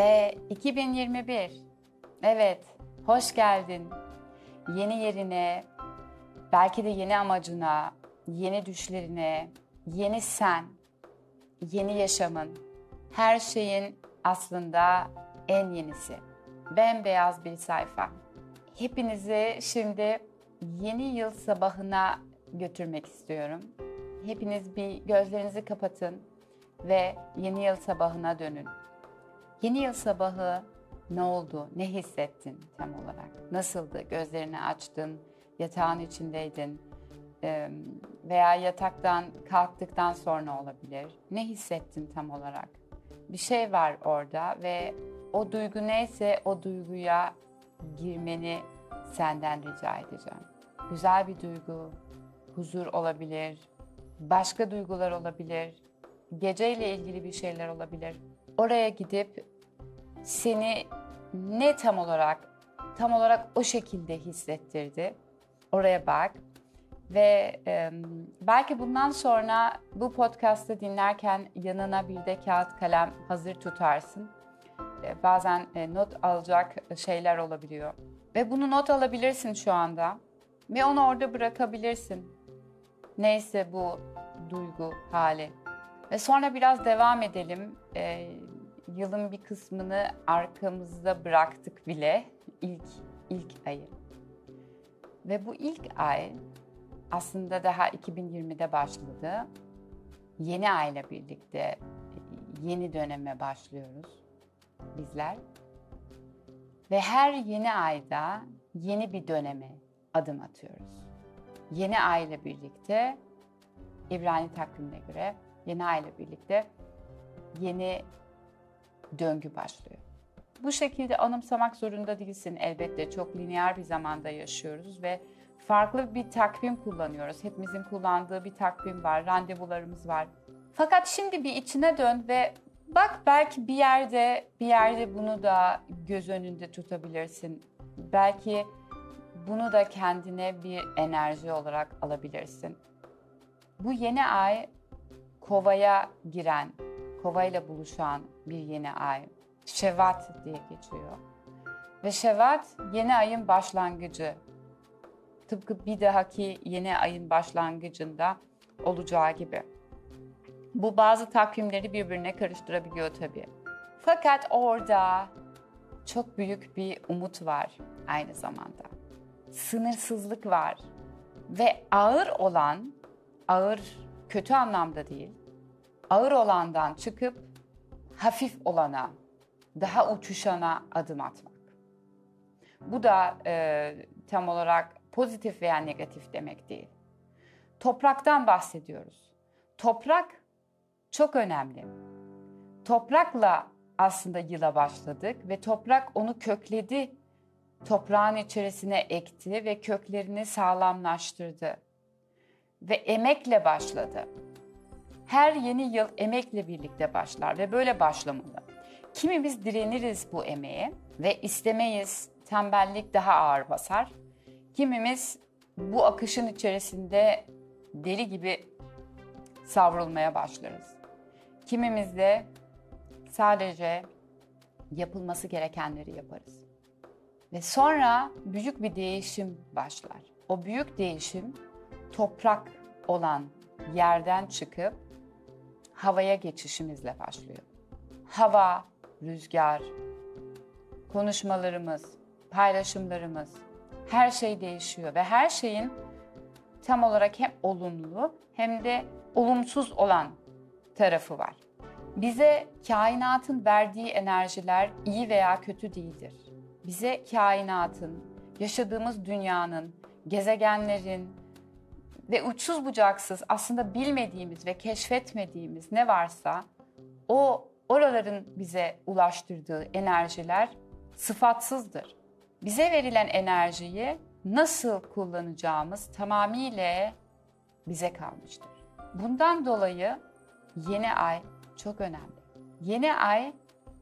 Ve 2021. Evet, hoş geldin. Yeni yerine, belki de yeni amacına, yeni düşlerine, yeni sen, yeni yaşamın, her şeyin aslında en yenisi. Bembeyaz bir sayfa. Hepinizi şimdi yeni yıl sabahına götürmek istiyorum. Hepiniz bir gözlerinizi kapatın ve yeni yıl sabahına dönün. Yeni yıl sabahı ne oldu? Ne hissettin tam olarak? Nasıldı? Gözlerini açtın, yatağın içindeydin veya yataktan kalktıktan sonra olabilir. Ne hissettin tam olarak? Bir şey var orada ve o duygu neyse o duyguya girmeni senden rica edeceğim. Güzel bir duygu, huzur olabilir, başka duygular olabilir, geceyle ilgili bir şeyler olabilir. Oraya gidip seni ne tam olarak tam olarak o şekilde hissettirdi. Oraya bak ve e, belki bundan sonra bu podcast'ı dinlerken yanına bir de kağıt kalem hazır tutarsın. E, bazen e, not alacak şeyler olabiliyor. Ve bunu not alabilirsin şu anda. Ve onu orada bırakabilirsin. Neyse bu duygu hali. Ve sonra biraz devam edelim. E, yılın bir kısmını arkamızda bıraktık bile. ilk ilk ayı. Ve bu ilk ay aslında daha 2020'de başladı. Yeni ayla birlikte yeni döneme başlıyoruz bizler. Ve her yeni ayda yeni bir döneme adım atıyoruz. Yeni ay birlikte İbrani takvimine göre yeni ay birlikte yeni döngü başlıyor. Bu şekilde anımsamak zorunda değilsin elbette. Çok lineer bir zamanda yaşıyoruz ve farklı bir takvim kullanıyoruz. Hepimizin kullandığı bir takvim var, randevularımız var. Fakat şimdi bir içine dön ve bak belki bir yerde bir yerde bunu da göz önünde tutabilirsin. Belki bunu da kendine bir enerji olarak alabilirsin. Bu yeni ay kovaya giren, kovayla buluşan bir yeni ay. Şevat diye geçiyor. Ve Şevat yeni ayın başlangıcı. Tıpkı bir dahaki yeni ayın başlangıcında olacağı gibi. Bu bazı takvimleri birbirine karıştırabiliyor tabii. Fakat orada çok büyük bir umut var aynı zamanda. Sınırsızlık var. Ve ağır olan, ağır kötü anlamda değil, ağır olandan çıkıp hafif olana, daha uçuşana adım atmak. Bu da e, tam olarak pozitif veya negatif demek değil. Topraktan bahsediyoruz. Toprak çok önemli. Toprakla aslında yıla başladık ve toprak onu kökledi. Toprağın içerisine ekti ve köklerini sağlamlaştırdı. Ve emekle başladı. Her yeni yıl emekle birlikte başlar ve böyle başlamalı. Kimimiz direniriz bu emeğe ve istemeyiz, tembellik daha ağır basar. Kimimiz bu akışın içerisinde deli gibi savrulmaya başlarız. Kimimiz de sadece yapılması gerekenleri yaparız. Ve sonra büyük bir değişim başlar. O büyük değişim toprak olan yerden çıkıp havaya geçişimizle başlıyor. Hava, rüzgar, konuşmalarımız, paylaşımlarımız, her şey değişiyor ve her şeyin tam olarak hem olumlu hem de olumsuz olan tarafı var. Bize kainatın verdiği enerjiler iyi veya kötü değildir. Bize kainatın, yaşadığımız dünyanın, gezegenlerin ve uçsuz bucaksız aslında bilmediğimiz ve keşfetmediğimiz ne varsa o oraların bize ulaştırdığı enerjiler sıfatsızdır. Bize verilen enerjiyi nasıl kullanacağımız tamamıyla bize kalmıştır. Bundan dolayı yeni ay çok önemli. Yeni ay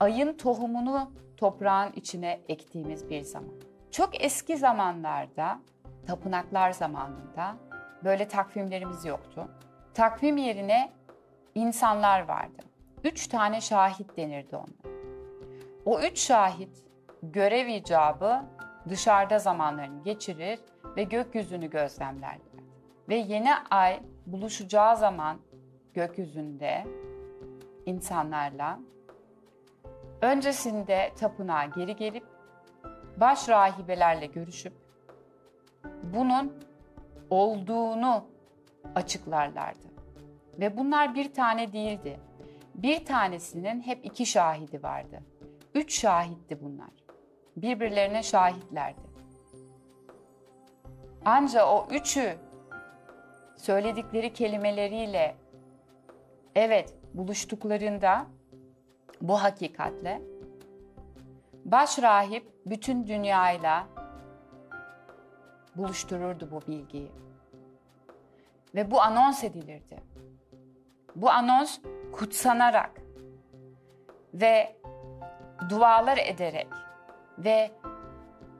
ayın tohumunu toprağın içine ektiğimiz bir zaman. Çok eski zamanlarda, tapınaklar zamanında böyle takvimlerimiz yoktu. Takvim yerine insanlar vardı. Üç tane şahit denirdi onlara. O üç şahit görev icabı dışarıda zamanlarını geçirir ve gökyüzünü gözlemlerler. Ve yeni ay buluşacağı zaman gökyüzünde insanlarla öncesinde tapınağa geri gelip baş rahibelerle görüşüp bunun olduğunu açıklarlardı. Ve bunlar bir tane değildi. Bir tanesinin hep iki şahidi vardı. Üç şahitti bunlar. Birbirlerine şahitlerdi. Ancak o üçü söyledikleri kelimeleriyle evet buluştuklarında bu hakikatle baş rahip bütün dünyayla buluştururdu bu bilgiyi. Ve bu anons edilirdi. Bu anons kutsanarak ve dualar ederek ve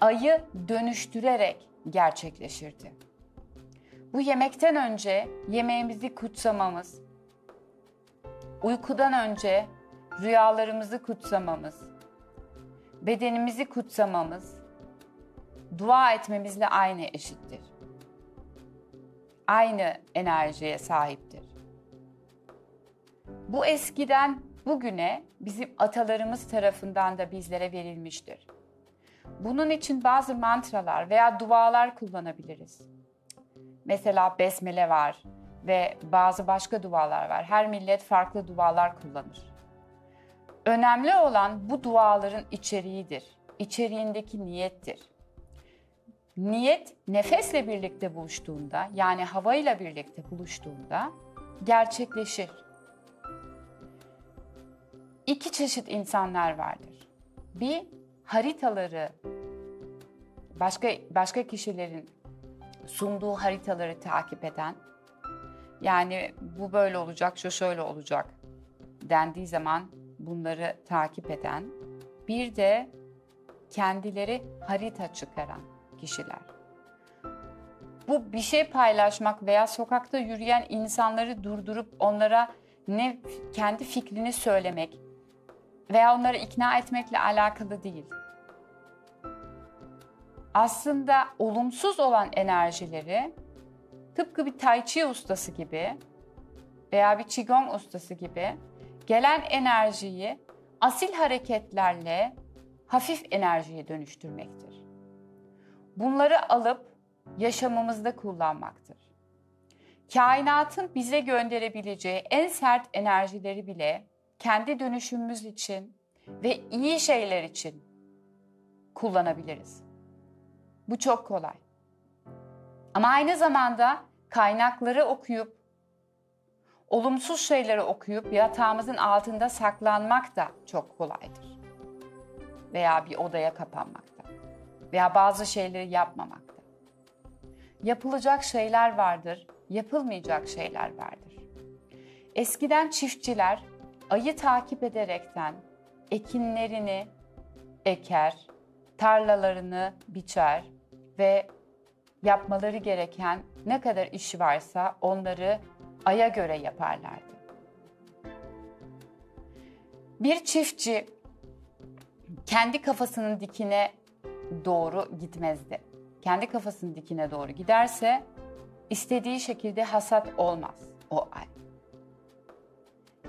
ayı dönüştürerek gerçekleşirdi. Bu yemekten önce yemeğimizi kutsamamız, uykudan önce rüyalarımızı kutsamamız, bedenimizi kutsamamız, dua etmemizle aynı eşittir. Aynı enerjiye sahiptir. Bu eskiden bugüne bizim atalarımız tarafından da bizlere verilmiştir. Bunun için bazı mantralar veya dualar kullanabiliriz. Mesela besmele var ve bazı başka dualar var. Her millet farklı dualar kullanır. Önemli olan bu duaların içeriğidir. İçeriğindeki niyettir. Niyet nefesle birlikte buluştuğunda yani havayla birlikte buluştuğunda gerçekleşir. İki çeşit insanlar vardır. Bir haritaları başka başka kişilerin sunduğu haritaları takip eden yani bu böyle olacak, şu şöyle olacak dendiği zaman bunları takip eden bir de kendileri harita çıkaran kişiler. Bu bir şey paylaşmak veya sokakta yürüyen insanları durdurup onlara ne kendi fikrini söylemek veya onları ikna etmekle alakalı değil. Aslında olumsuz olan enerjileri tıpkı bir tai chi ustası gibi veya bir qigong ustası gibi gelen enerjiyi asil hareketlerle hafif enerjiye dönüştürmektir. Bunları alıp yaşamımızda kullanmaktır. Kainatın bize gönderebileceği en sert enerjileri bile kendi dönüşümümüz için ve iyi şeyler için kullanabiliriz. Bu çok kolay. Ama aynı zamanda kaynakları okuyup olumsuz şeyleri okuyup yatağımızın altında saklanmak da çok kolaydır. Veya bir odaya kapanmakta. Veya bazı şeyleri yapmamakta. Yapılacak şeyler vardır, yapılmayacak şeyler vardır. Eskiden çiftçiler ayı takip ederekten ekinlerini eker, tarlalarını biçer ve yapmaları gereken ne kadar iş varsa onları aya göre yaparlardı. Bir çiftçi kendi kafasının dikine doğru gitmezdi. Kendi kafasının dikine doğru giderse istediği şekilde hasat olmaz o ay.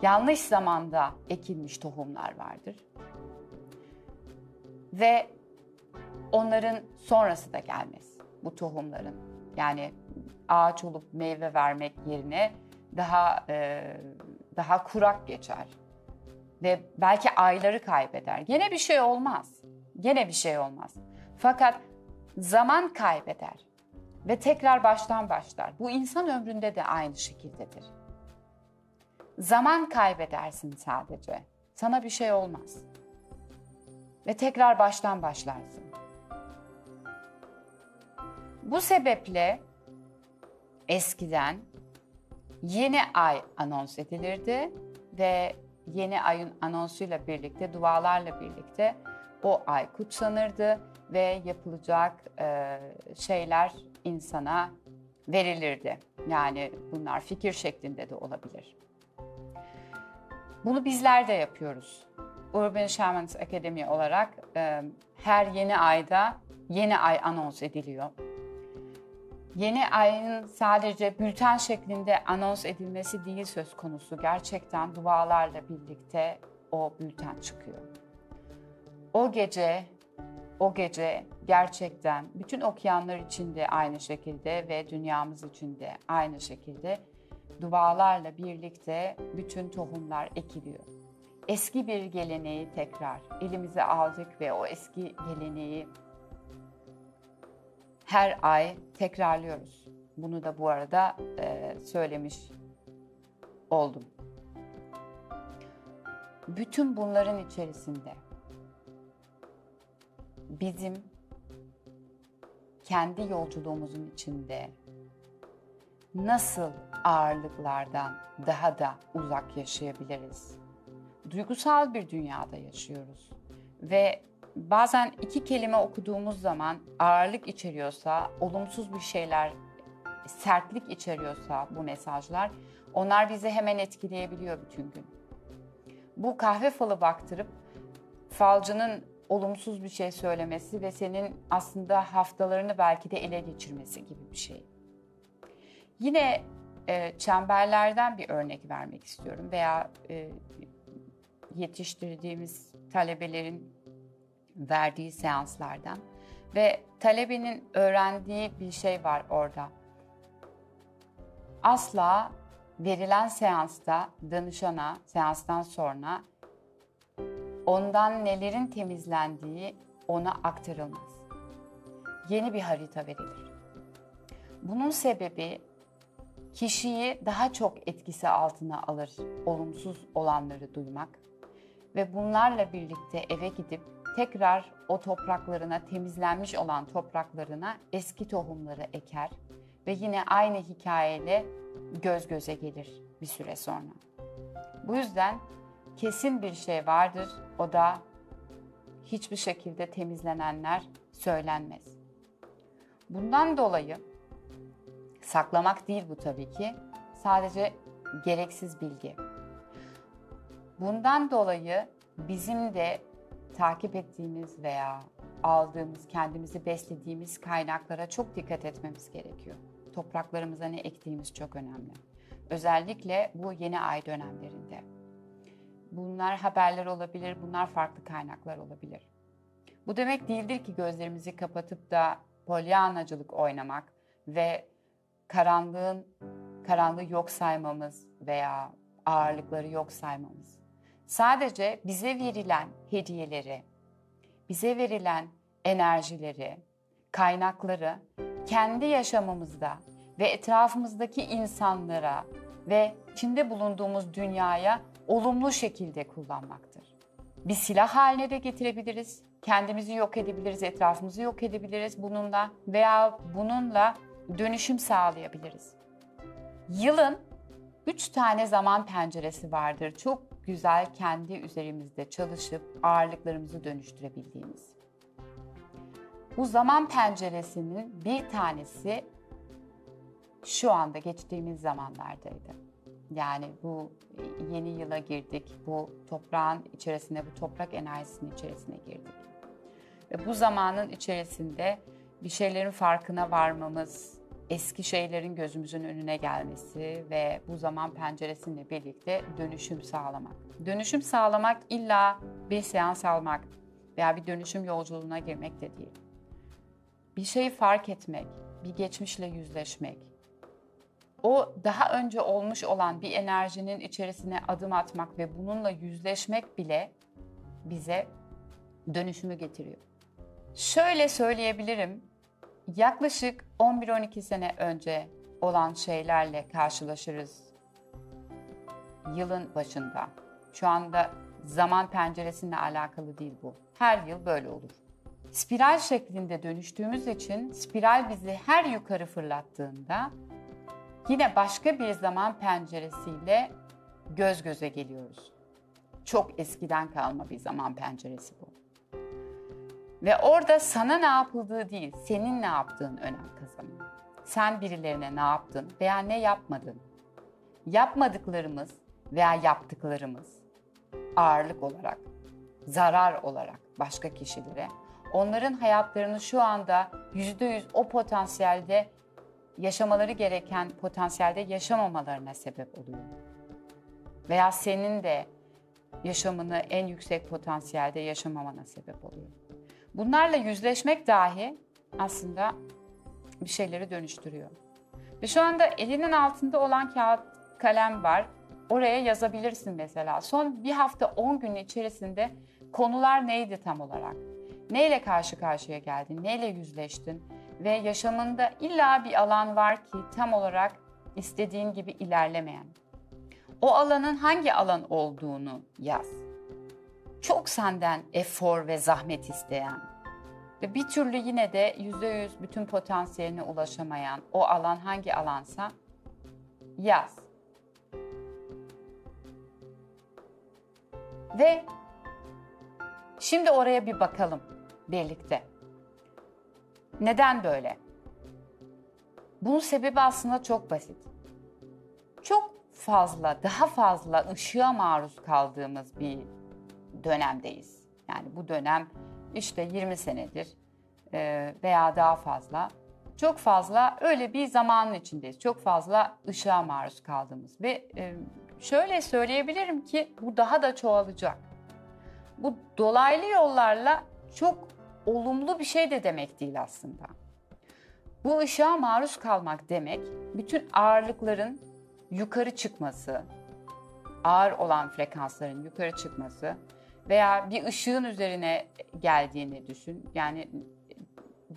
Yanlış zamanda ekilmiş tohumlar vardır. Ve onların sonrası da gelmez bu tohumların. Yani ağaç olup meyve vermek yerine daha e, daha kurak geçer ve belki ayları kaybeder. Gene bir şey olmaz. Gene bir şey olmaz. Fakat zaman kaybeder ve tekrar baştan başlar. Bu insan ömründe de aynı şekildedir. Zaman kaybedersin sadece. Sana bir şey olmaz. Ve tekrar baştan başlarsın. Bu sebeple eskiden yeni ay anons edilirdi ve yeni ayın anonsuyla birlikte, dualarla birlikte o ay kutsanırdı ve yapılacak e, şeyler insana verilirdi. Yani bunlar fikir şeklinde de olabilir. Bunu bizler de yapıyoruz. Urban Shamans Academy olarak e, her yeni ayda yeni ay anons ediliyor. Yeni ayın sadece bülten şeklinde anons edilmesi değil söz konusu. Gerçekten dualarla birlikte o bülten çıkıyor. O gece, o gece gerçekten bütün okyanlar içinde aynı şekilde ve dünyamız içinde aynı şekilde dualarla birlikte bütün tohumlar ekiliyor. Eski bir geleneği tekrar elimize aldık ve o eski geleneği her ay tekrarlıyoruz. Bunu da bu arada e, söylemiş oldum. Bütün bunların içerisinde bizim kendi yolculuğumuzun içinde nasıl ağırlıklardan daha da uzak yaşayabiliriz? Duygusal bir dünyada yaşıyoruz ve bazen iki kelime okuduğumuz zaman ağırlık içeriyorsa, olumsuz bir şeyler, sertlik içeriyorsa bu mesajlar, onlar bizi hemen etkileyebiliyor bütün gün. Bu kahve falı baktırıp falcının olumsuz bir şey söylemesi ve senin aslında haftalarını belki de ele geçirmesi gibi bir şey. Yine e, çemberlerden bir örnek vermek istiyorum veya e, yetiştirdiğimiz talebelerin verdiği seanslardan ve talebenin öğrendiği bir şey var orada. Asla verilen seansta danışana seanstan sonra ondan nelerin temizlendiği ona aktarılmaz. Yeni bir harita verilir. Bunun sebebi kişiyi daha çok etkisi altına alır olumsuz olanları duymak ve bunlarla birlikte eve gidip tekrar o topraklarına temizlenmiş olan topraklarına eski tohumları eker ve yine aynı hikayeyle göz göze gelir bir süre sonra. Bu yüzden kesin bir şey vardır. O da hiçbir şekilde temizlenenler söylenmez. Bundan dolayı saklamak değil bu tabii ki. Sadece gereksiz bilgi. Bundan dolayı bizim de takip ettiğimiz veya aldığımız, kendimizi beslediğimiz kaynaklara çok dikkat etmemiz gerekiyor. Topraklarımıza ne ektiğimiz çok önemli. Özellikle bu yeni ay dönemlerinde. Bunlar haberler olabilir, bunlar farklı kaynaklar olabilir. Bu demek değildir ki gözlerimizi kapatıp da polyanacılık oynamak ve karanlığın karanlığı yok saymamız veya ağırlıkları yok saymamız. Sadece bize verilen hediyeleri, bize verilen enerjileri, kaynakları kendi yaşamımızda ve etrafımızdaki insanlara ve içinde bulunduğumuz dünyaya olumlu şekilde kullanmaktır. Bir silah haline de getirebiliriz. Kendimizi yok edebiliriz, etrafımızı yok edebiliriz bununla veya bununla dönüşüm sağlayabiliriz. Yılın üç tane zaman penceresi vardır. Çok güzel kendi üzerimizde çalışıp ağırlıklarımızı dönüştürebildiğimiz. Bu zaman penceresinin bir tanesi şu anda geçtiğimiz zamanlardaydı. Yani bu yeni yıla girdik, bu toprağın içerisine, bu toprak enerjisinin içerisine girdik. Ve bu zamanın içerisinde bir şeylerin farkına varmamız, eski şeylerin gözümüzün önüne gelmesi ve bu zaman penceresiyle birlikte dönüşüm sağlamak. Dönüşüm sağlamak illa bir seans almak veya bir dönüşüm yolculuğuna girmek de değil. Bir şeyi fark etmek, bir geçmişle yüzleşmek, o daha önce olmuş olan bir enerjinin içerisine adım atmak ve bununla yüzleşmek bile bize dönüşümü getiriyor. Şöyle söyleyebilirim. Yaklaşık 11-12 sene önce olan şeylerle karşılaşırız yılın başında. Şu anda zaman penceresiyle alakalı değil bu. Her yıl böyle olur. Spiral şeklinde dönüştüğümüz için spiral bizi her yukarı fırlattığında Yine başka bir zaman penceresiyle göz göze geliyoruz. Çok eskiden kalma bir zaman penceresi bu. Ve orada sana ne yapıldığı değil, senin ne yaptığın önem kazanıyor. Sen birilerine ne yaptın veya ne yapmadın? Yapmadıklarımız veya yaptıklarımız ağırlık olarak zarar olarak başka kişilere onların hayatlarını şu anda yüzde yüz o potansiyelde yaşamaları gereken potansiyelde yaşamamalarına sebep oluyor. Veya senin de yaşamını en yüksek potansiyelde yaşamamana sebep oluyor. Bunlarla yüzleşmek dahi aslında bir şeyleri dönüştürüyor. Ve şu anda elinin altında olan kağıt kalem var. Oraya yazabilirsin mesela. Son bir hafta 10 gün içerisinde konular neydi tam olarak? Neyle karşı karşıya geldin? Neyle yüzleştin? Ve yaşamında illa bir alan var ki tam olarak istediğin gibi ilerlemeyen. O alanın hangi alan olduğunu yaz. Çok senden efor ve zahmet isteyen ve bir türlü yine de yüzde yüz bütün potansiyeline ulaşamayan o alan hangi alansa yaz. Ve şimdi oraya bir bakalım birlikte. Neden böyle? Bunun sebebi aslında çok basit. Çok fazla, daha fazla ışığa maruz kaldığımız bir dönemdeyiz. Yani bu dönem işte 20 senedir e, veya daha fazla. Çok fazla öyle bir zamanın içindeyiz. Çok fazla ışığa maruz kaldığımız ve e, şöyle söyleyebilirim ki bu daha da çoğalacak. Bu dolaylı yollarla çok olumlu bir şey de demek değil aslında. Bu ışığa maruz kalmak demek bütün ağırlıkların yukarı çıkması, ağır olan frekansların yukarı çıkması veya bir ışığın üzerine geldiğini düşün. Yani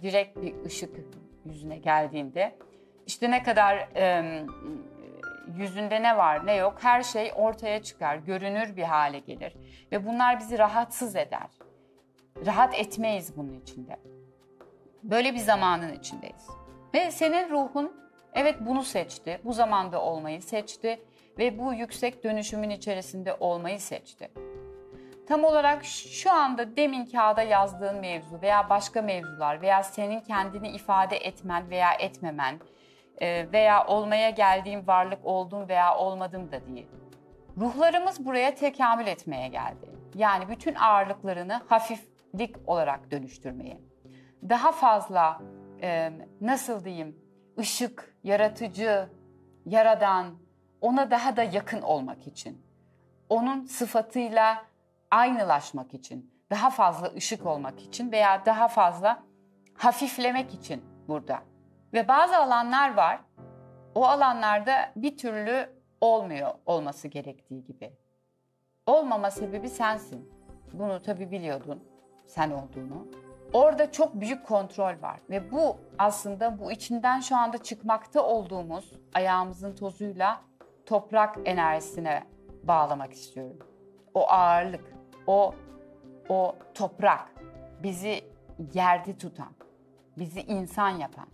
direkt bir ışık yüzüne geldiğinde işte ne kadar e, yüzünde ne var ne yok her şey ortaya çıkar, görünür bir hale gelir ve bunlar bizi rahatsız eder. Rahat etmeyiz bunun içinde. Böyle bir zamanın içindeyiz. Ve senin ruhun evet bunu seçti, bu zamanda olmayı seçti ve bu yüksek dönüşümün içerisinde olmayı seçti. Tam olarak şu anda demin kağıda yazdığın mevzu veya başka mevzular veya senin kendini ifade etmen veya etmemen e, veya olmaya geldiğin varlık oldum veya olmadım da değil. Ruhlarımız buraya tekamül etmeye geldi. Yani bütün ağırlıklarını hafiflik olarak dönüştürmeye. Daha fazla e, nasıl diyeyim ışık, yaratıcı, yaradan, ona daha da yakın olmak için. Onun sıfatıyla aynılaşmak için, daha fazla ışık olmak için veya daha fazla hafiflemek için burada. Ve bazı alanlar var. O alanlarda bir türlü olmuyor olması gerektiği gibi. Olmama sebebi sensin. Bunu tabii biliyordun sen olduğunu. Orada çok büyük kontrol var ve bu aslında bu içinden şu anda çıkmakta olduğumuz ayağımızın tozuyla toprak enerjisine bağlamak istiyorum. O ağırlık, o o toprak bizi yerde tutan, bizi insan yapan,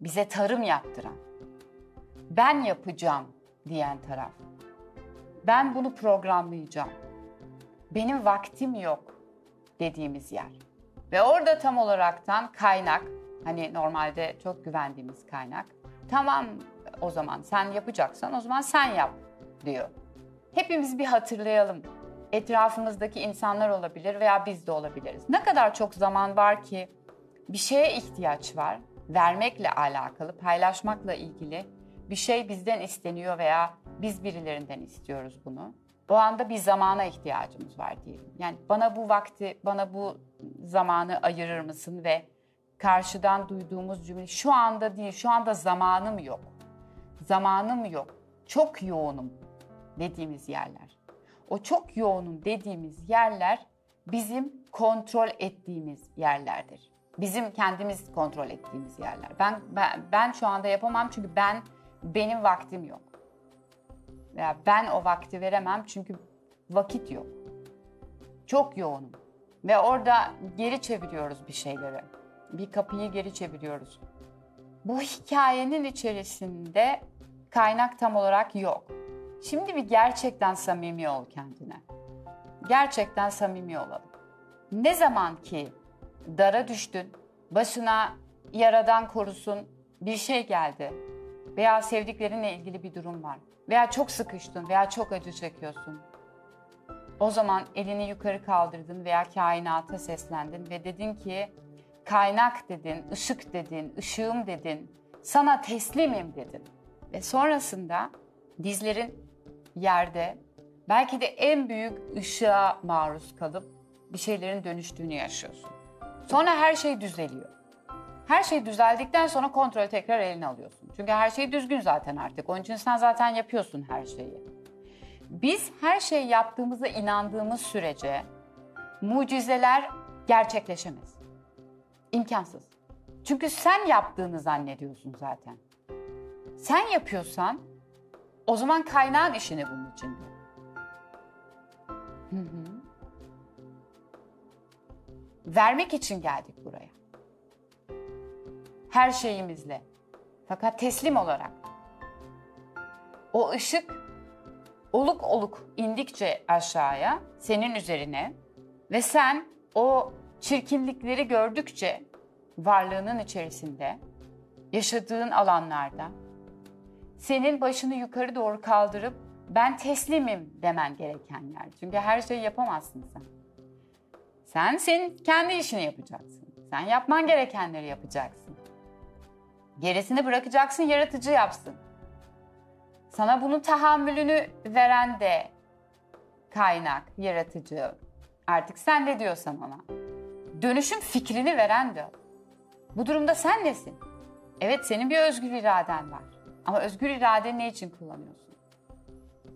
bize tarım yaptıran, ben yapacağım diyen taraf. Ben bunu programlayacağım. Benim vaktim yok dediğimiz yer. Ve orada tam olaraktan kaynak, hani normalde çok güvendiğimiz kaynak. Tamam o zaman sen yapacaksan o zaman sen yap diyor. Hepimiz bir hatırlayalım etrafımızdaki insanlar olabilir veya biz de olabiliriz. Ne kadar çok zaman var ki bir şeye ihtiyaç var, vermekle alakalı, paylaşmakla ilgili bir şey bizden isteniyor veya biz birilerinden istiyoruz bunu. O anda bir zamana ihtiyacımız var diyelim. Yani bana bu vakti, bana bu zamanı ayırır mısın ve karşıdan duyduğumuz cümle şu anda değil, şu anda zamanım yok. Zamanım yok. Çok yoğunum dediğimiz yerler. O çok yoğunum dediğimiz yerler bizim kontrol ettiğimiz yerlerdir. Bizim kendimiz kontrol ettiğimiz yerler. Ben ben, ben şu anda yapamam çünkü ben benim vaktim yok. Veya ben o vakti veremem çünkü vakit yok. Çok yoğunum. Ve orada geri çeviriyoruz bir şeyleri. Bir kapıyı geri çeviriyoruz. Bu hikayenin içerisinde kaynak tam olarak yok. Şimdi bir gerçekten samimi ol kendine. Gerçekten samimi olalım. Ne zaman ki dara düştün, başına yaradan korusun bir şey geldi veya sevdiklerinle ilgili bir durum var veya çok sıkıştın veya çok acı çekiyorsun. O zaman elini yukarı kaldırdın veya kainata seslendin ve dedin ki kaynak dedin, ışık dedin, ışığım dedin, sana teslimim dedin. Ve sonrasında dizlerin yerde belki de en büyük ışığa maruz kalıp bir şeylerin dönüştüğünü yaşıyorsun. Sonra her şey düzeliyor. Her şey düzeldikten sonra kontrolü tekrar eline alıyorsun. Çünkü her şey düzgün zaten artık. Onun için sen zaten yapıyorsun her şeyi. Biz her şeyi yaptığımıza inandığımız sürece mucizeler gerçekleşemez. İmkansız. Çünkü sen yaptığını zannediyorsun zaten. Sen yapıyorsan o zaman kaynağın işini bunun içinde. Hı hı. Vermek için geldik buraya. Her şeyimizle. Fakat teslim olarak. O ışık oluk oluk indikçe aşağıya senin üzerine ve sen o çirkinlikleri gördükçe varlığının içerisinde yaşadığın alanlarda senin başını yukarı doğru kaldırıp ben teslimim demen gereken yer. Çünkü her şeyi yapamazsın sen. Sen senin kendi işini yapacaksın. Sen yapman gerekenleri yapacaksın. Gerisini bırakacaksın, yaratıcı yapsın. Sana bunun tahammülünü veren de kaynak, yaratıcı. Artık sen ne diyorsan ona. Dönüşüm fikrini veren de. Bu durumda sen nesin? Evet senin bir özgür iraden var. Ama özgür iradeni ne için kullanıyorsun?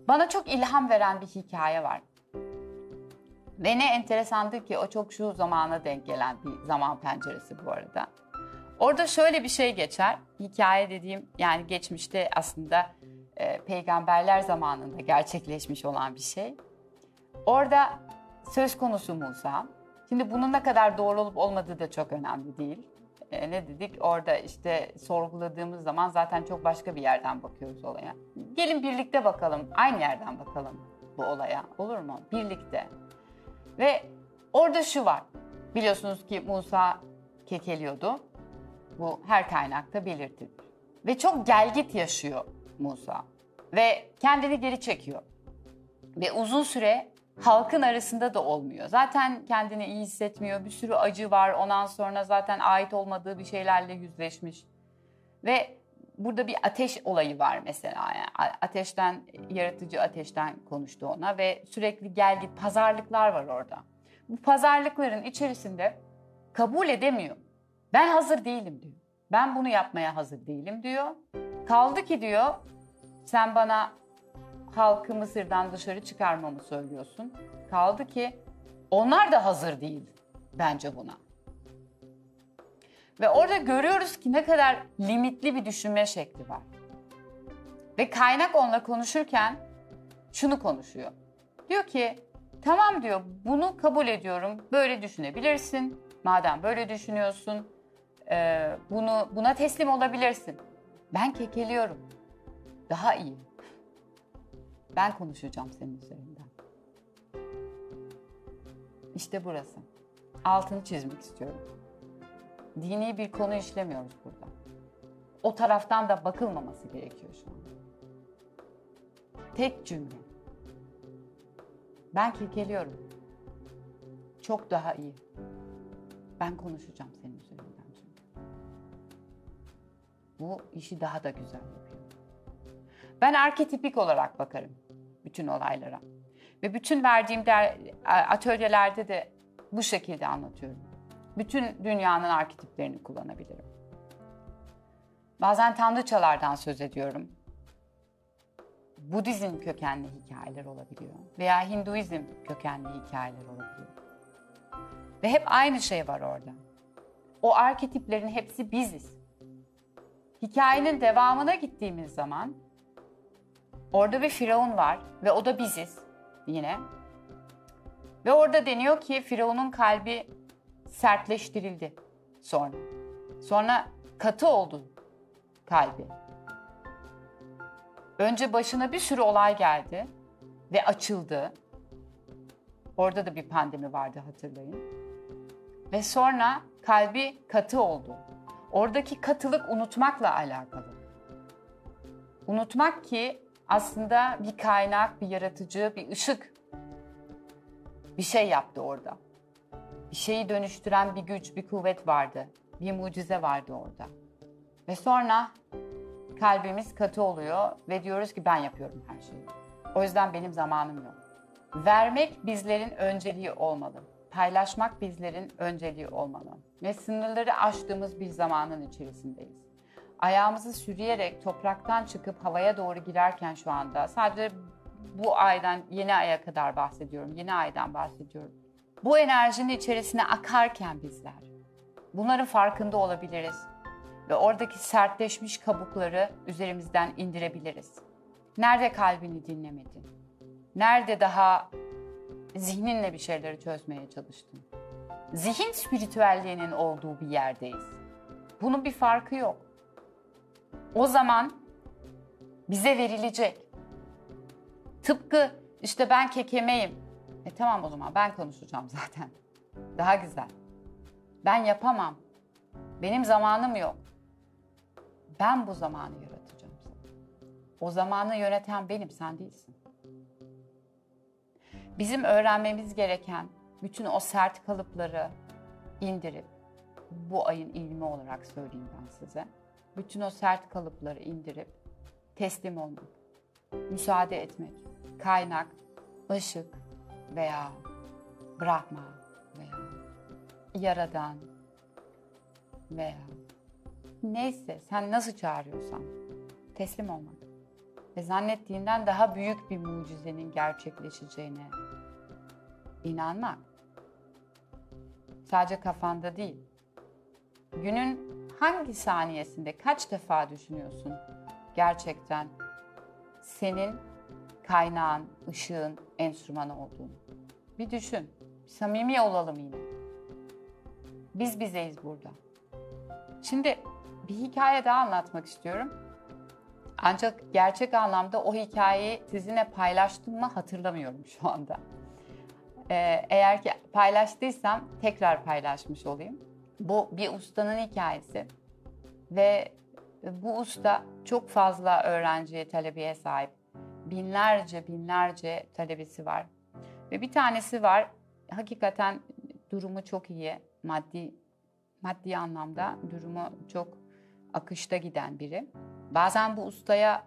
Bana çok ilham veren bir hikaye var. Ve ne enteresandır ki o çok şu zamana denk gelen bir zaman penceresi bu arada. Orada şöyle bir şey geçer. Hikaye dediğim yani geçmişte aslında e, peygamberler zamanında gerçekleşmiş olan bir şey. Orada söz konusu Musa. Şimdi bunun ne kadar doğru olup olmadığı da çok önemli değil. E, ne dedik? Orada işte sorguladığımız zaman zaten çok başka bir yerden bakıyoruz olaya. Gelin birlikte bakalım. Aynı yerden bakalım bu olaya. Olur mu? Birlikte. Ve orada şu var. Biliyorsunuz ki Musa kekeliyordu. Bu her kaynakta belirtilir. Ve çok gelgit yaşıyor Musa. Ve kendini geri çekiyor. Ve uzun süre halkın arasında da olmuyor. Zaten kendini iyi hissetmiyor. Bir sürü acı var. Ondan sonra zaten ait olmadığı bir şeylerle yüzleşmiş. Ve burada bir ateş olayı var mesela. Yani ateşten, yaratıcı ateşten konuştu ona ve sürekli gel pazarlıklar var orada. Bu pazarlıkların içerisinde kabul edemiyor. Ben hazır değilim diyor. Ben bunu yapmaya hazır değilim diyor. Kaldı ki diyor sen bana halkı Mısır'dan dışarı çıkarmamı söylüyorsun. Kaldı ki onlar da hazır değil bence buna. Ve orada görüyoruz ki ne kadar limitli bir düşünme şekli var. Ve kaynak onunla konuşurken şunu konuşuyor. Diyor ki tamam diyor bunu kabul ediyorum böyle düşünebilirsin. Madem böyle düşünüyorsun bunu buna teslim olabilirsin. Ben kekeliyorum. Daha iyi. Ben konuşacağım senin üzerinden. İşte burası. Altını çizmek istiyorum. Dini bir konu işlemiyoruz burada. O taraftan da bakılmaması gerekiyor şu an. Tek cümle. Ben kekeliyorum. Çok daha iyi. Ben konuşacağım senin üzerinden çünkü. Bu işi daha da güzel yapıyor. Ben arketipik olarak bakarım bütün olaylara. Ve bütün verdiğim der, atölyelerde de bu şekilde anlatıyorum. Bütün dünyanın arketiplerini kullanabilirim. Bazen tanrıçalardan söz ediyorum. Budizm kökenli hikayeler olabiliyor veya Hinduizm kökenli hikayeler olabiliyor. Ve hep aynı şey var orada. O arketiplerin hepsi biziz. Hikayenin devamına gittiğimiz zaman orada bir firavun var ve o da biziz yine. Ve orada deniyor ki firavunun kalbi sertleştirildi sonra. Sonra katı oldu kalbi. Önce başına bir sürü olay geldi ve açıldı. Orada da bir pandemi vardı hatırlayın. Ve sonra kalbi katı oldu. Oradaki katılık unutmakla alakalı. Unutmak ki aslında bir kaynak, bir yaratıcı, bir ışık Bir şey yaptı orada. Bir şeyi dönüştüren bir güç, bir kuvvet vardı. Bir mucize vardı orada. Ve sonra kalbimiz katı oluyor ve diyoruz ki ben yapıyorum her şeyi. O yüzden benim zamanım yok. Vermek bizlerin önceliği olmalı. Paylaşmak bizlerin önceliği olmalı. Ve sınırları aştığımız bir zamanın içerisindeyiz. Ayağımızı sürüyerek topraktan çıkıp havaya doğru girerken şu anda sadece bu aydan yeni aya kadar bahsediyorum. Yeni aydan bahsediyorum. Bu enerjinin içerisine akarken bizler bunların farkında olabiliriz ve oradaki sertleşmiş kabukları üzerimizden indirebiliriz. Nerede kalbini dinlemedin? Nerede daha zihninle bir şeyleri çözmeye çalıştın? Zihin spiritüelliğinin olduğu bir yerdeyiz. Bunun bir farkı yok. O zaman bize verilecek. Tıpkı işte ben kekemeyim. E tamam o zaman ben konuşacağım zaten. Daha güzel. Ben yapamam. Benim zamanım yok. Ben bu zamanı yaratacağım. O zamanı yöneten benim, sen değilsin. Bizim öğrenmemiz gereken bütün o sert kalıpları indirip, bu ayın ilmi olarak söyleyeyim ben size. Bütün o sert kalıpları indirip teslim olmak, müsaade etmek, kaynak, ışık veya Brahma veya Yaradan veya neyse sen nasıl çağırıyorsan teslim olmak ve zannettiğinden daha büyük bir mucizenin gerçekleşeceğine inanmak. Sadece kafanda değil. Günün hangi saniyesinde kaç defa düşünüyorsun gerçekten senin kaynağın, ışığın, enstrümanı olduğunu? Bir düşün. Samimi olalım yine. Biz bizeyiz burada. Şimdi bir hikaye daha anlatmak istiyorum. Ancak gerçek anlamda o hikayeyi sizinle paylaştım mı hatırlamıyorum şu anda. Ee, eğer ki paylaştıysam tekrar paylaşmış olayım. Bu bir ustanın hikayesi ve bu usta çok fazla öğrenciye, talebeye sahip. Binlerce binlerce talebesi var. Ve bir tanesi var hakikaten durumu çok iyi maddi maddi anlamda durumu çok akışta giden biri. Bazen bu ustaya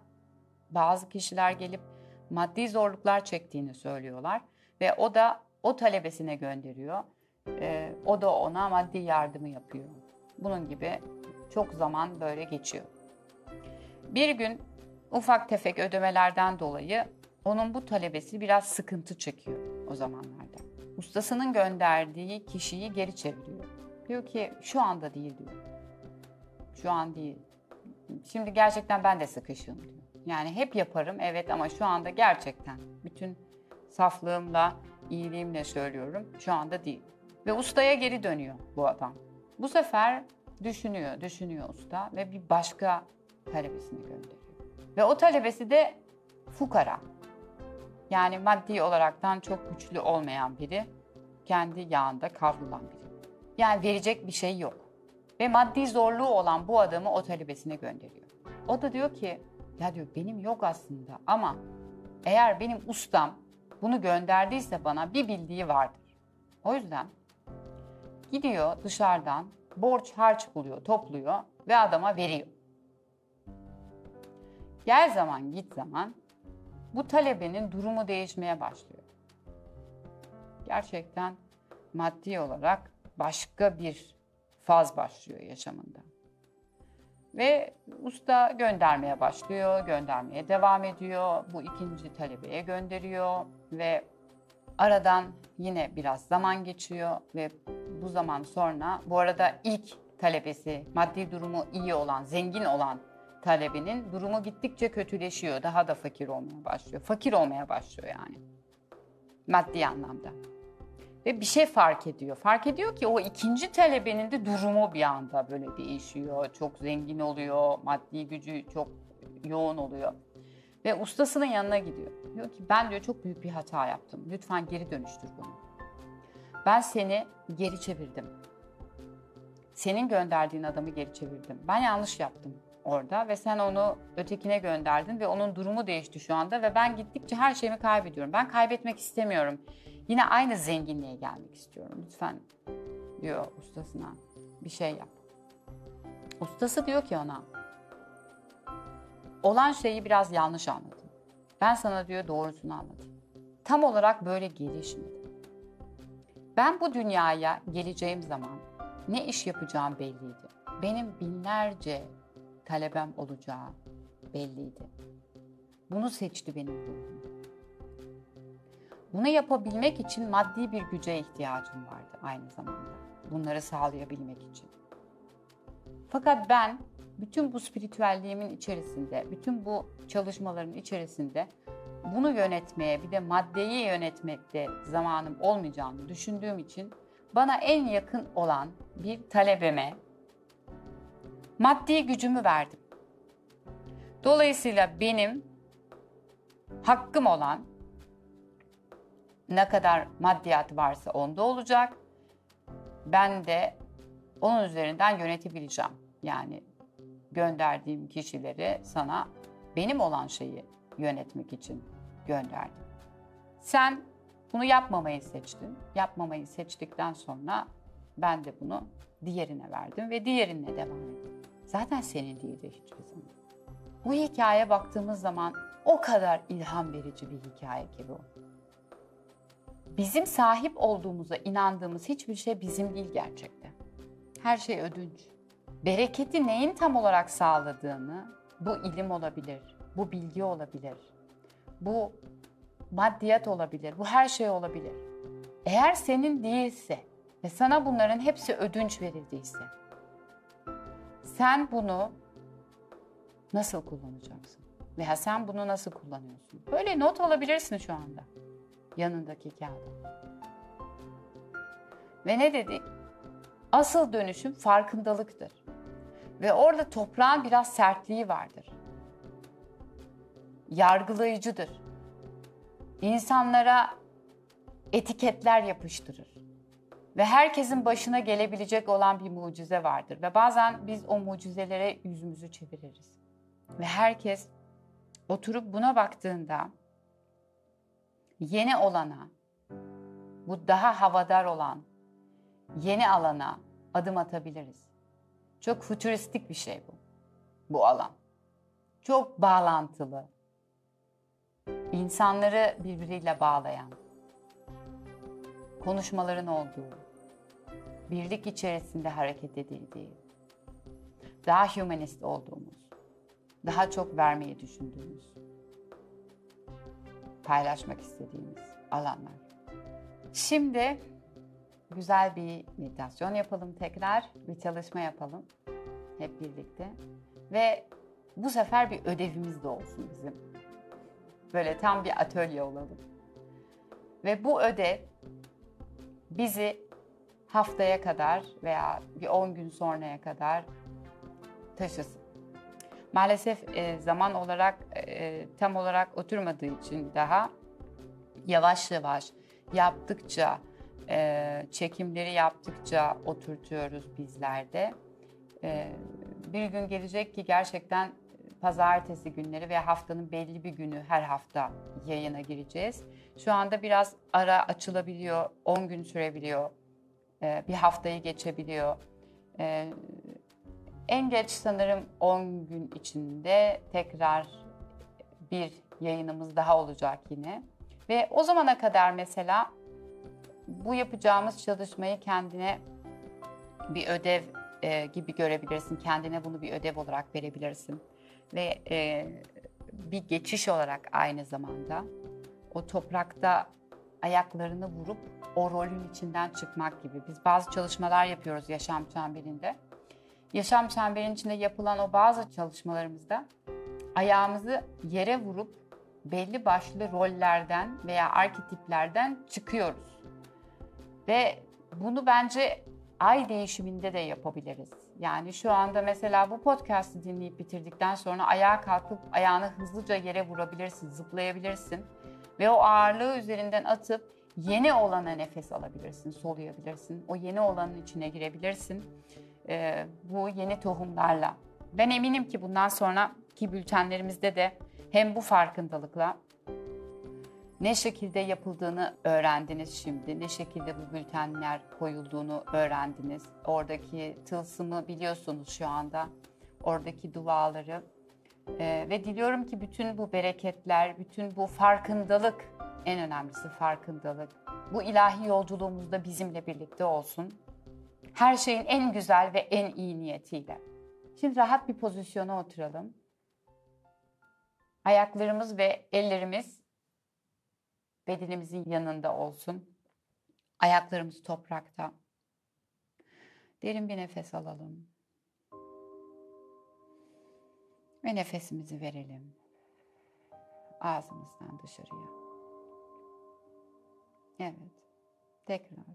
bazı kişiler gelip maddi zorluklar çektiğini söylüyorlar ve o da o talebesine gönderiyor. Ee, o da ona maddi yardımı yapıyor. Bunun gibi çok zaman böyle geçiyor. Bir gün ufak tefek ödemelerden dolayı onun bu talebesi biraz sıkıntı çekiyor o zamanlarda. Ustasının gönderdiği kişiyi geri çeviriyor. Diyor ki şu anda değil diyor. Şu an değil. Şimdi gerçekten ben de sıkışım diyor. Yani hep yaparım evet ama şu anda gerçekten bütün saflığımla, iyiliğimle söylüyorum. Şu anda değil. Ve ustaya geri dönüyor bu adam. Bu sefer düşünüyor, düşünüyor usta ve bir başka talebesini gönderiyor. Ve o talebesi de fukara. Yani maddi olaraktan çok güçlü olmayan biri, kendi yağında kavrulan biri. Yani verecek bir şey yok. Ve maddi zorluğu olan bu adamı o talebesine gönderiyor. O da diyor ki, ya diyor benim yok aslında ama eğer benim ustam bunu gönderdiyse bana bir bildiği vardır. O yüzden gidiyor dışarıdan borç harç buluyor, topluyor ve adama veriyor. Gel zaman git zaman bu talebenin durumu değişmeye başlıyor. Gerçekten maddi olarak başka bir faz başlıyor yaşamında. Ve usta göndermeye başlıyor, göndermeye devam ediyor. Bu ikinci talebeye gönderiyor ve aradan yine biraz zaman geçiyor ve bu zaman sonra bu arada ilk talebesi maddi durumu iyi olan, zengin olan talebinin durumu gittikçe kötüleşiyor. Daha da fakir olmaya başlıyor. Fakir olmaya başlıyor yani. Maddi anlamda. Ve bir şey fark ediyor. Fark ediyor ki o ikinci talebenin de durumu bir anda böyle değişiyor. Çok zengin oluyor. Maddi gücü çok yoğun oluyor. Ve ustasının yanına gidiyor. Diyor ki ben diyor çok büyük bir hata yaptım. Lütfen geri dönüştür bunu. Ben seni geri çevirdim. Senin gönderdiğin adamı geri çevirdim. Ben yanlış yaptım orada ve sen onu ötekine gönderdin ve onun durumu değişti şu anda ve ben gittikçe her şeyimi kaybediyorum. Ben kaybetmek istemiyorum. Yine aynı zenginliğe gelmek istiyorum. Lütfen diyor ustasına bir şey yap. Ustası diyor ki ona olan şeyi biraz yanlış anladın. Ben sana diyor doğrusunu anlatayım. Tam olarak böyle gelişmedi. Ben bu dünyaya geleceğim zaman ne iş yapacağım belliydi. Benim binlerce talebem olacağı belliydi. Bunu seçti benim ruhum. Bunu yapabilmek için maddi bir güce ihtiyacım vardı aynı zamanda. Bunları sağlayabilmek için. Fakat ben bütün bu spiritüelliğimin içerisinde, bütün bu çalışmaların içerisinde bunu yönetmeye bir de maddeyi yönetmekte zamanım olmayacağını düşündüğüm için bana en yakın olan bir talebeme maddi gücümü verdim. Dolayısıyla benim hakkım olan ne kadar maddiyat varsa onda olacak. Ben de onun üzerinden yönetebileceğim. Yani gönderdiğim kişileri sana benim olan şeyi yönetmek için gönderdim. Sen bunu yapmamayı seçtin. Yapmamayı seçtikten sonra ben de bunu diğerine verdim ve diğerine devam ettim. Zaten senin değildi hiçbir zaman. Bu hikaye baktığımız zaman o kadar ilham verici bir hikaye ki bu. Bizim sahip olduğumuza inandığımız hiçbir şey bizim değil gerçekten. Her şey ödünç. Bereketi neyin tam olarak sağladığını bu ilim olabilir, bu bilgi olabilir, bu maddiyat olabilir, bu her şey olabilir. Eğer senin değilse ve sana bunların hepsi ödünç verildiyse, sen bunu nasıl kullanacaksın? Veya sen bunu nasıl kullanıyorsun? Böyle not alabilirsin şu anda yanındaki kağıda. Ve ne dedik? Asıl dönüşüm farkındalıktır. Ve orada toprağın biraz sertliği vardır. Yargılayıcıdır. İnsanlara etiketler yapıştırır. Ve herkesin başına gelebilecek olan bir mucize vardır. Ve bazen biz o mucizelere yüzümüzü çeviririz. Ve herkes oturup buna baktığında yeni olana, bu daha havadar olan yeni alana adım atabiliriz. Çok fütüristik bir şey bu. Bu alan. Çok bağlantılı. İnsanları birbiriyle bağlayan. Konuşmaların olduğu. Birlik içerisinde hareket edildiği. Daha humanist olduğumuz. Daha çok vermeyi düşündüğümüz. Paylaşmak istediğimiz alanlar. Şimdi güzel bir meditasyon yapalım tekrar, bir çalışma yapalım hep birlikte. Ve bu sefer bir ödevimiz de olsun bizim. Böyle tam bir atölye olalım. Ve bu ödev bizi haftaya kadar veya bir 10 gün sonraya kadar taşısın. Maalesef e, zaman olarak e, tam olarak oturmadığı için daha yavaş yavaş yaptıkça e, çekimleri yaptıkça oturtuyoruz bizlerde. E, bir gün gelecek ki gerçekten pazartesi günleri ve haftanın belli bir günü her hafta yayına gireceğiz. Şu anda biraz ara açılabiliyor, 10 gün sürebiliyor, e, bir haftayı geçebiliyor. E, en geç sanırım 10 gün içinde tekrar bir yayınımız daha olacak yine. Ve o zamana kadar mesela bu yapacağımız çalışmayı kendine bir ödev e, gibi görebilirsin. Kendine bunu bir ödev olarak verebilirsin. Ve e, bir geçiş olarak aynı zamanda o toprakta ayaklarını vurup o rolün içinden çıkmak gibi. Biz bazı çalışmalar yapıyoruz yaşam çemberinde. Yaşam çemberinin içinde yapılan o bazı çalışmalarımızda ayağımızı yere vurup belli başlı rollerden veya arketiplerden çıkıyoruz. Ve bunu bence ay değişiminde de yapabiliriz. Yani şu anda mesela bu podcast'ı dinleyip bitirdikten sonra ayağa kalkıp ayağını hızlıca yere vurabilirsin, zıplayabilirsin. Ve o ağırlığı üzerinden atıp yeni olana nefes alabilirsin, soluyabilirsin. O yeni olanın içine girebilirsin. Ee, bu yeni tohumlarla. Ben eminim ki bundan sonraki bültenlerimizde de hem bu farkındalıkla Ne şekilde yapıldığını öğrendiniz şimdi. Ne şekilde bu bültenler koyulduğunu öğrendiniz. Oradaki tılsımı biliyorsunuz şu anda. Oradaki duaları. Ee, ve diliyorum ki bütün bu bereketler, bütün bu farkındalık, en önemlisi farkındalık, bu ilahi yolculuğumuzda bizimle birlikte olsun. Her şeyin en güzel ve en iyi niyetiyle. Şimdi rahat bir pozisyona oturalım. Ayaklarımız ve ellerimiz bedenimizin yanında olsun. Ayaklarımız toprakta. Derin bir nefes alalım. Ve nefesimizi verelim. Ağzımızdan dışarıya. Evet. Tekrar.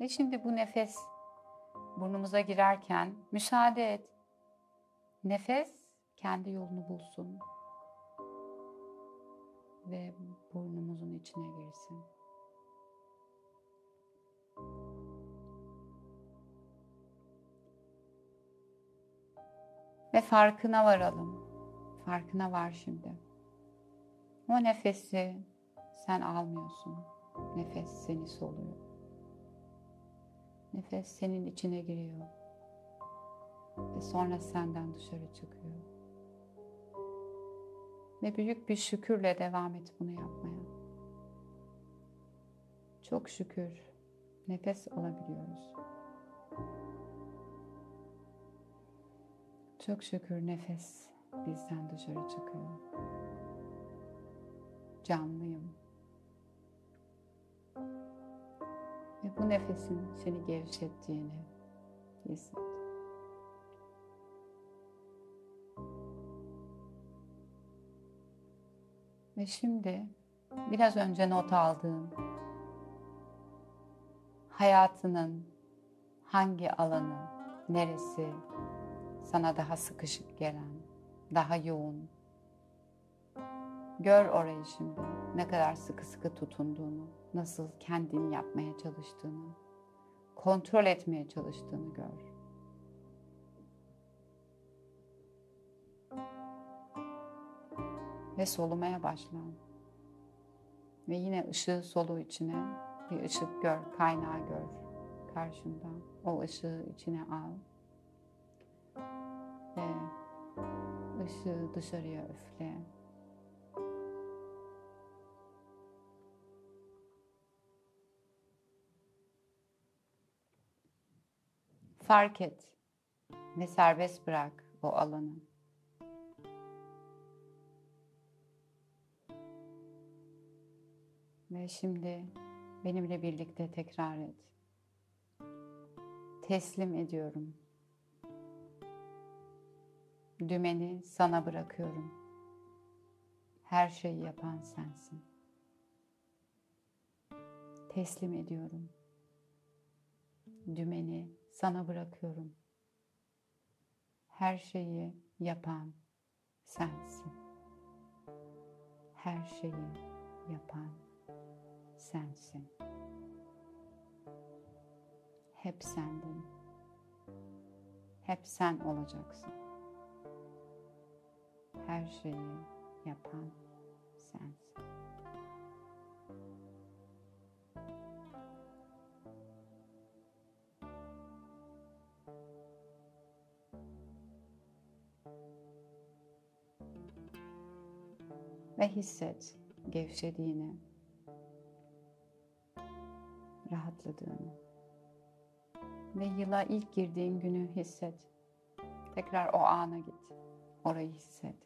Ve şimdi bu nefes burnumuza girerken müsaade et. Nefes kendi yolunu bulsun ve burnumuzun içine girsin. Ve farkına varalım. Farkına var şimdi. O nefesi sen almıyorsun. Nefes seni soluyor. Nefes senin içine giriyor. Ve sonra senden dışarı çıkıyor. Ve büyük bir şükürle devam et bunu yapmaya. Çok şükür nefes alabiliyoruz. Çok şükür nefes bizden dışarı çıkıyor. Canlıyım. Ve bu nefesin seni gevşettiğini hisset. Ve şimdi biraz önce not aldığım hayatının hangi alanı, neresi sana daha sıkışık gelen, daha yoğun. Gör orayı şimdi. Ne kadar sıkı sıkı tutunduğunu, nasıl kendini yapmaya çalıştığını, kontrol etmeye çalıştığını gör. Ve solumaya başla. Ve yine ışığı solu içine bir ışık gör, kaynağı gör karşında. O ışığı içine al. Ve ışığı dışarıya üfle. Fark et ve serbest bırak o alanı. Ve şimdi benimle birlikte tekrar et. Teslim ediyorum. Dümeni sana bırakıyorum. Her şeyi yapan sensin. Teslim ediyorum. Dümeni sana bırakıyorum. Her şeyi yapan sensin. Her şeyi yapan sensin. Hep sendin. Hep sen olacaksın. Her şeyi yapan sensin. Ve hisset gevşediğini, rahatladığını ve yıla ilk girdiğin günü hisset. Tekrar o ana git. Orayı hisset.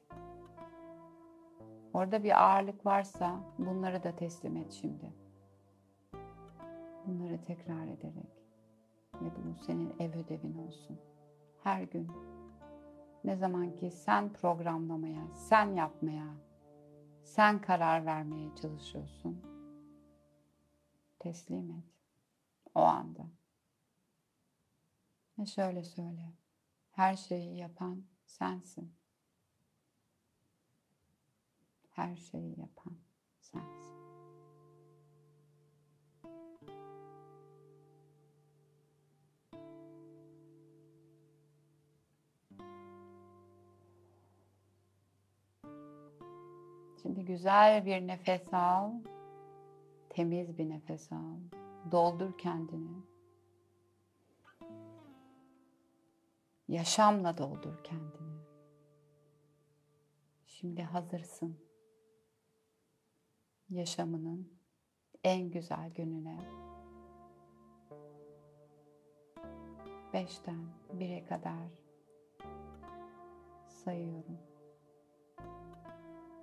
Orada bir ağırlık varsa bunları da teslim et şimdi. Bunları tekrar ederek ve bu senin ev ödevin olsun. Her gün ne zaman ki sen programlamaya, sen yapmaya, sen karar vermeye çalışıyorsun. Teslim et. O anda. Ve şöyle söyle. Her şeyi yapan sensin. Her şeyi yapan sensin. Şimdi güzel bir nefes al Temiz bir nefes al. Doldur kendini. Yaşamla doldur kendini. Şimdi hazırsın. Yaşamının en güzel gününe. Beşten bire kadar sayıyorum.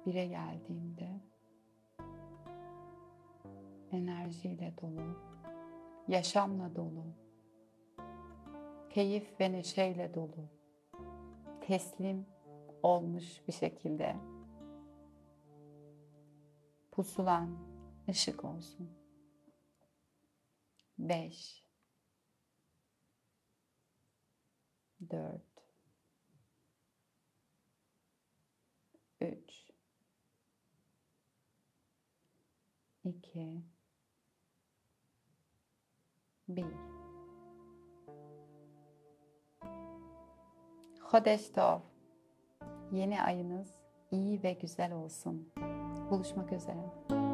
Bire geldiğimde enerjiyle dolu, yaşamla dolu, keyif ve neşeyle dolu, teslim olmuş bir şekilde pusulan ışık olsun. 5 4 3 2 1 Hodestov Yeni ayınız iyi ve güzel olsun. Buluşmak üzere.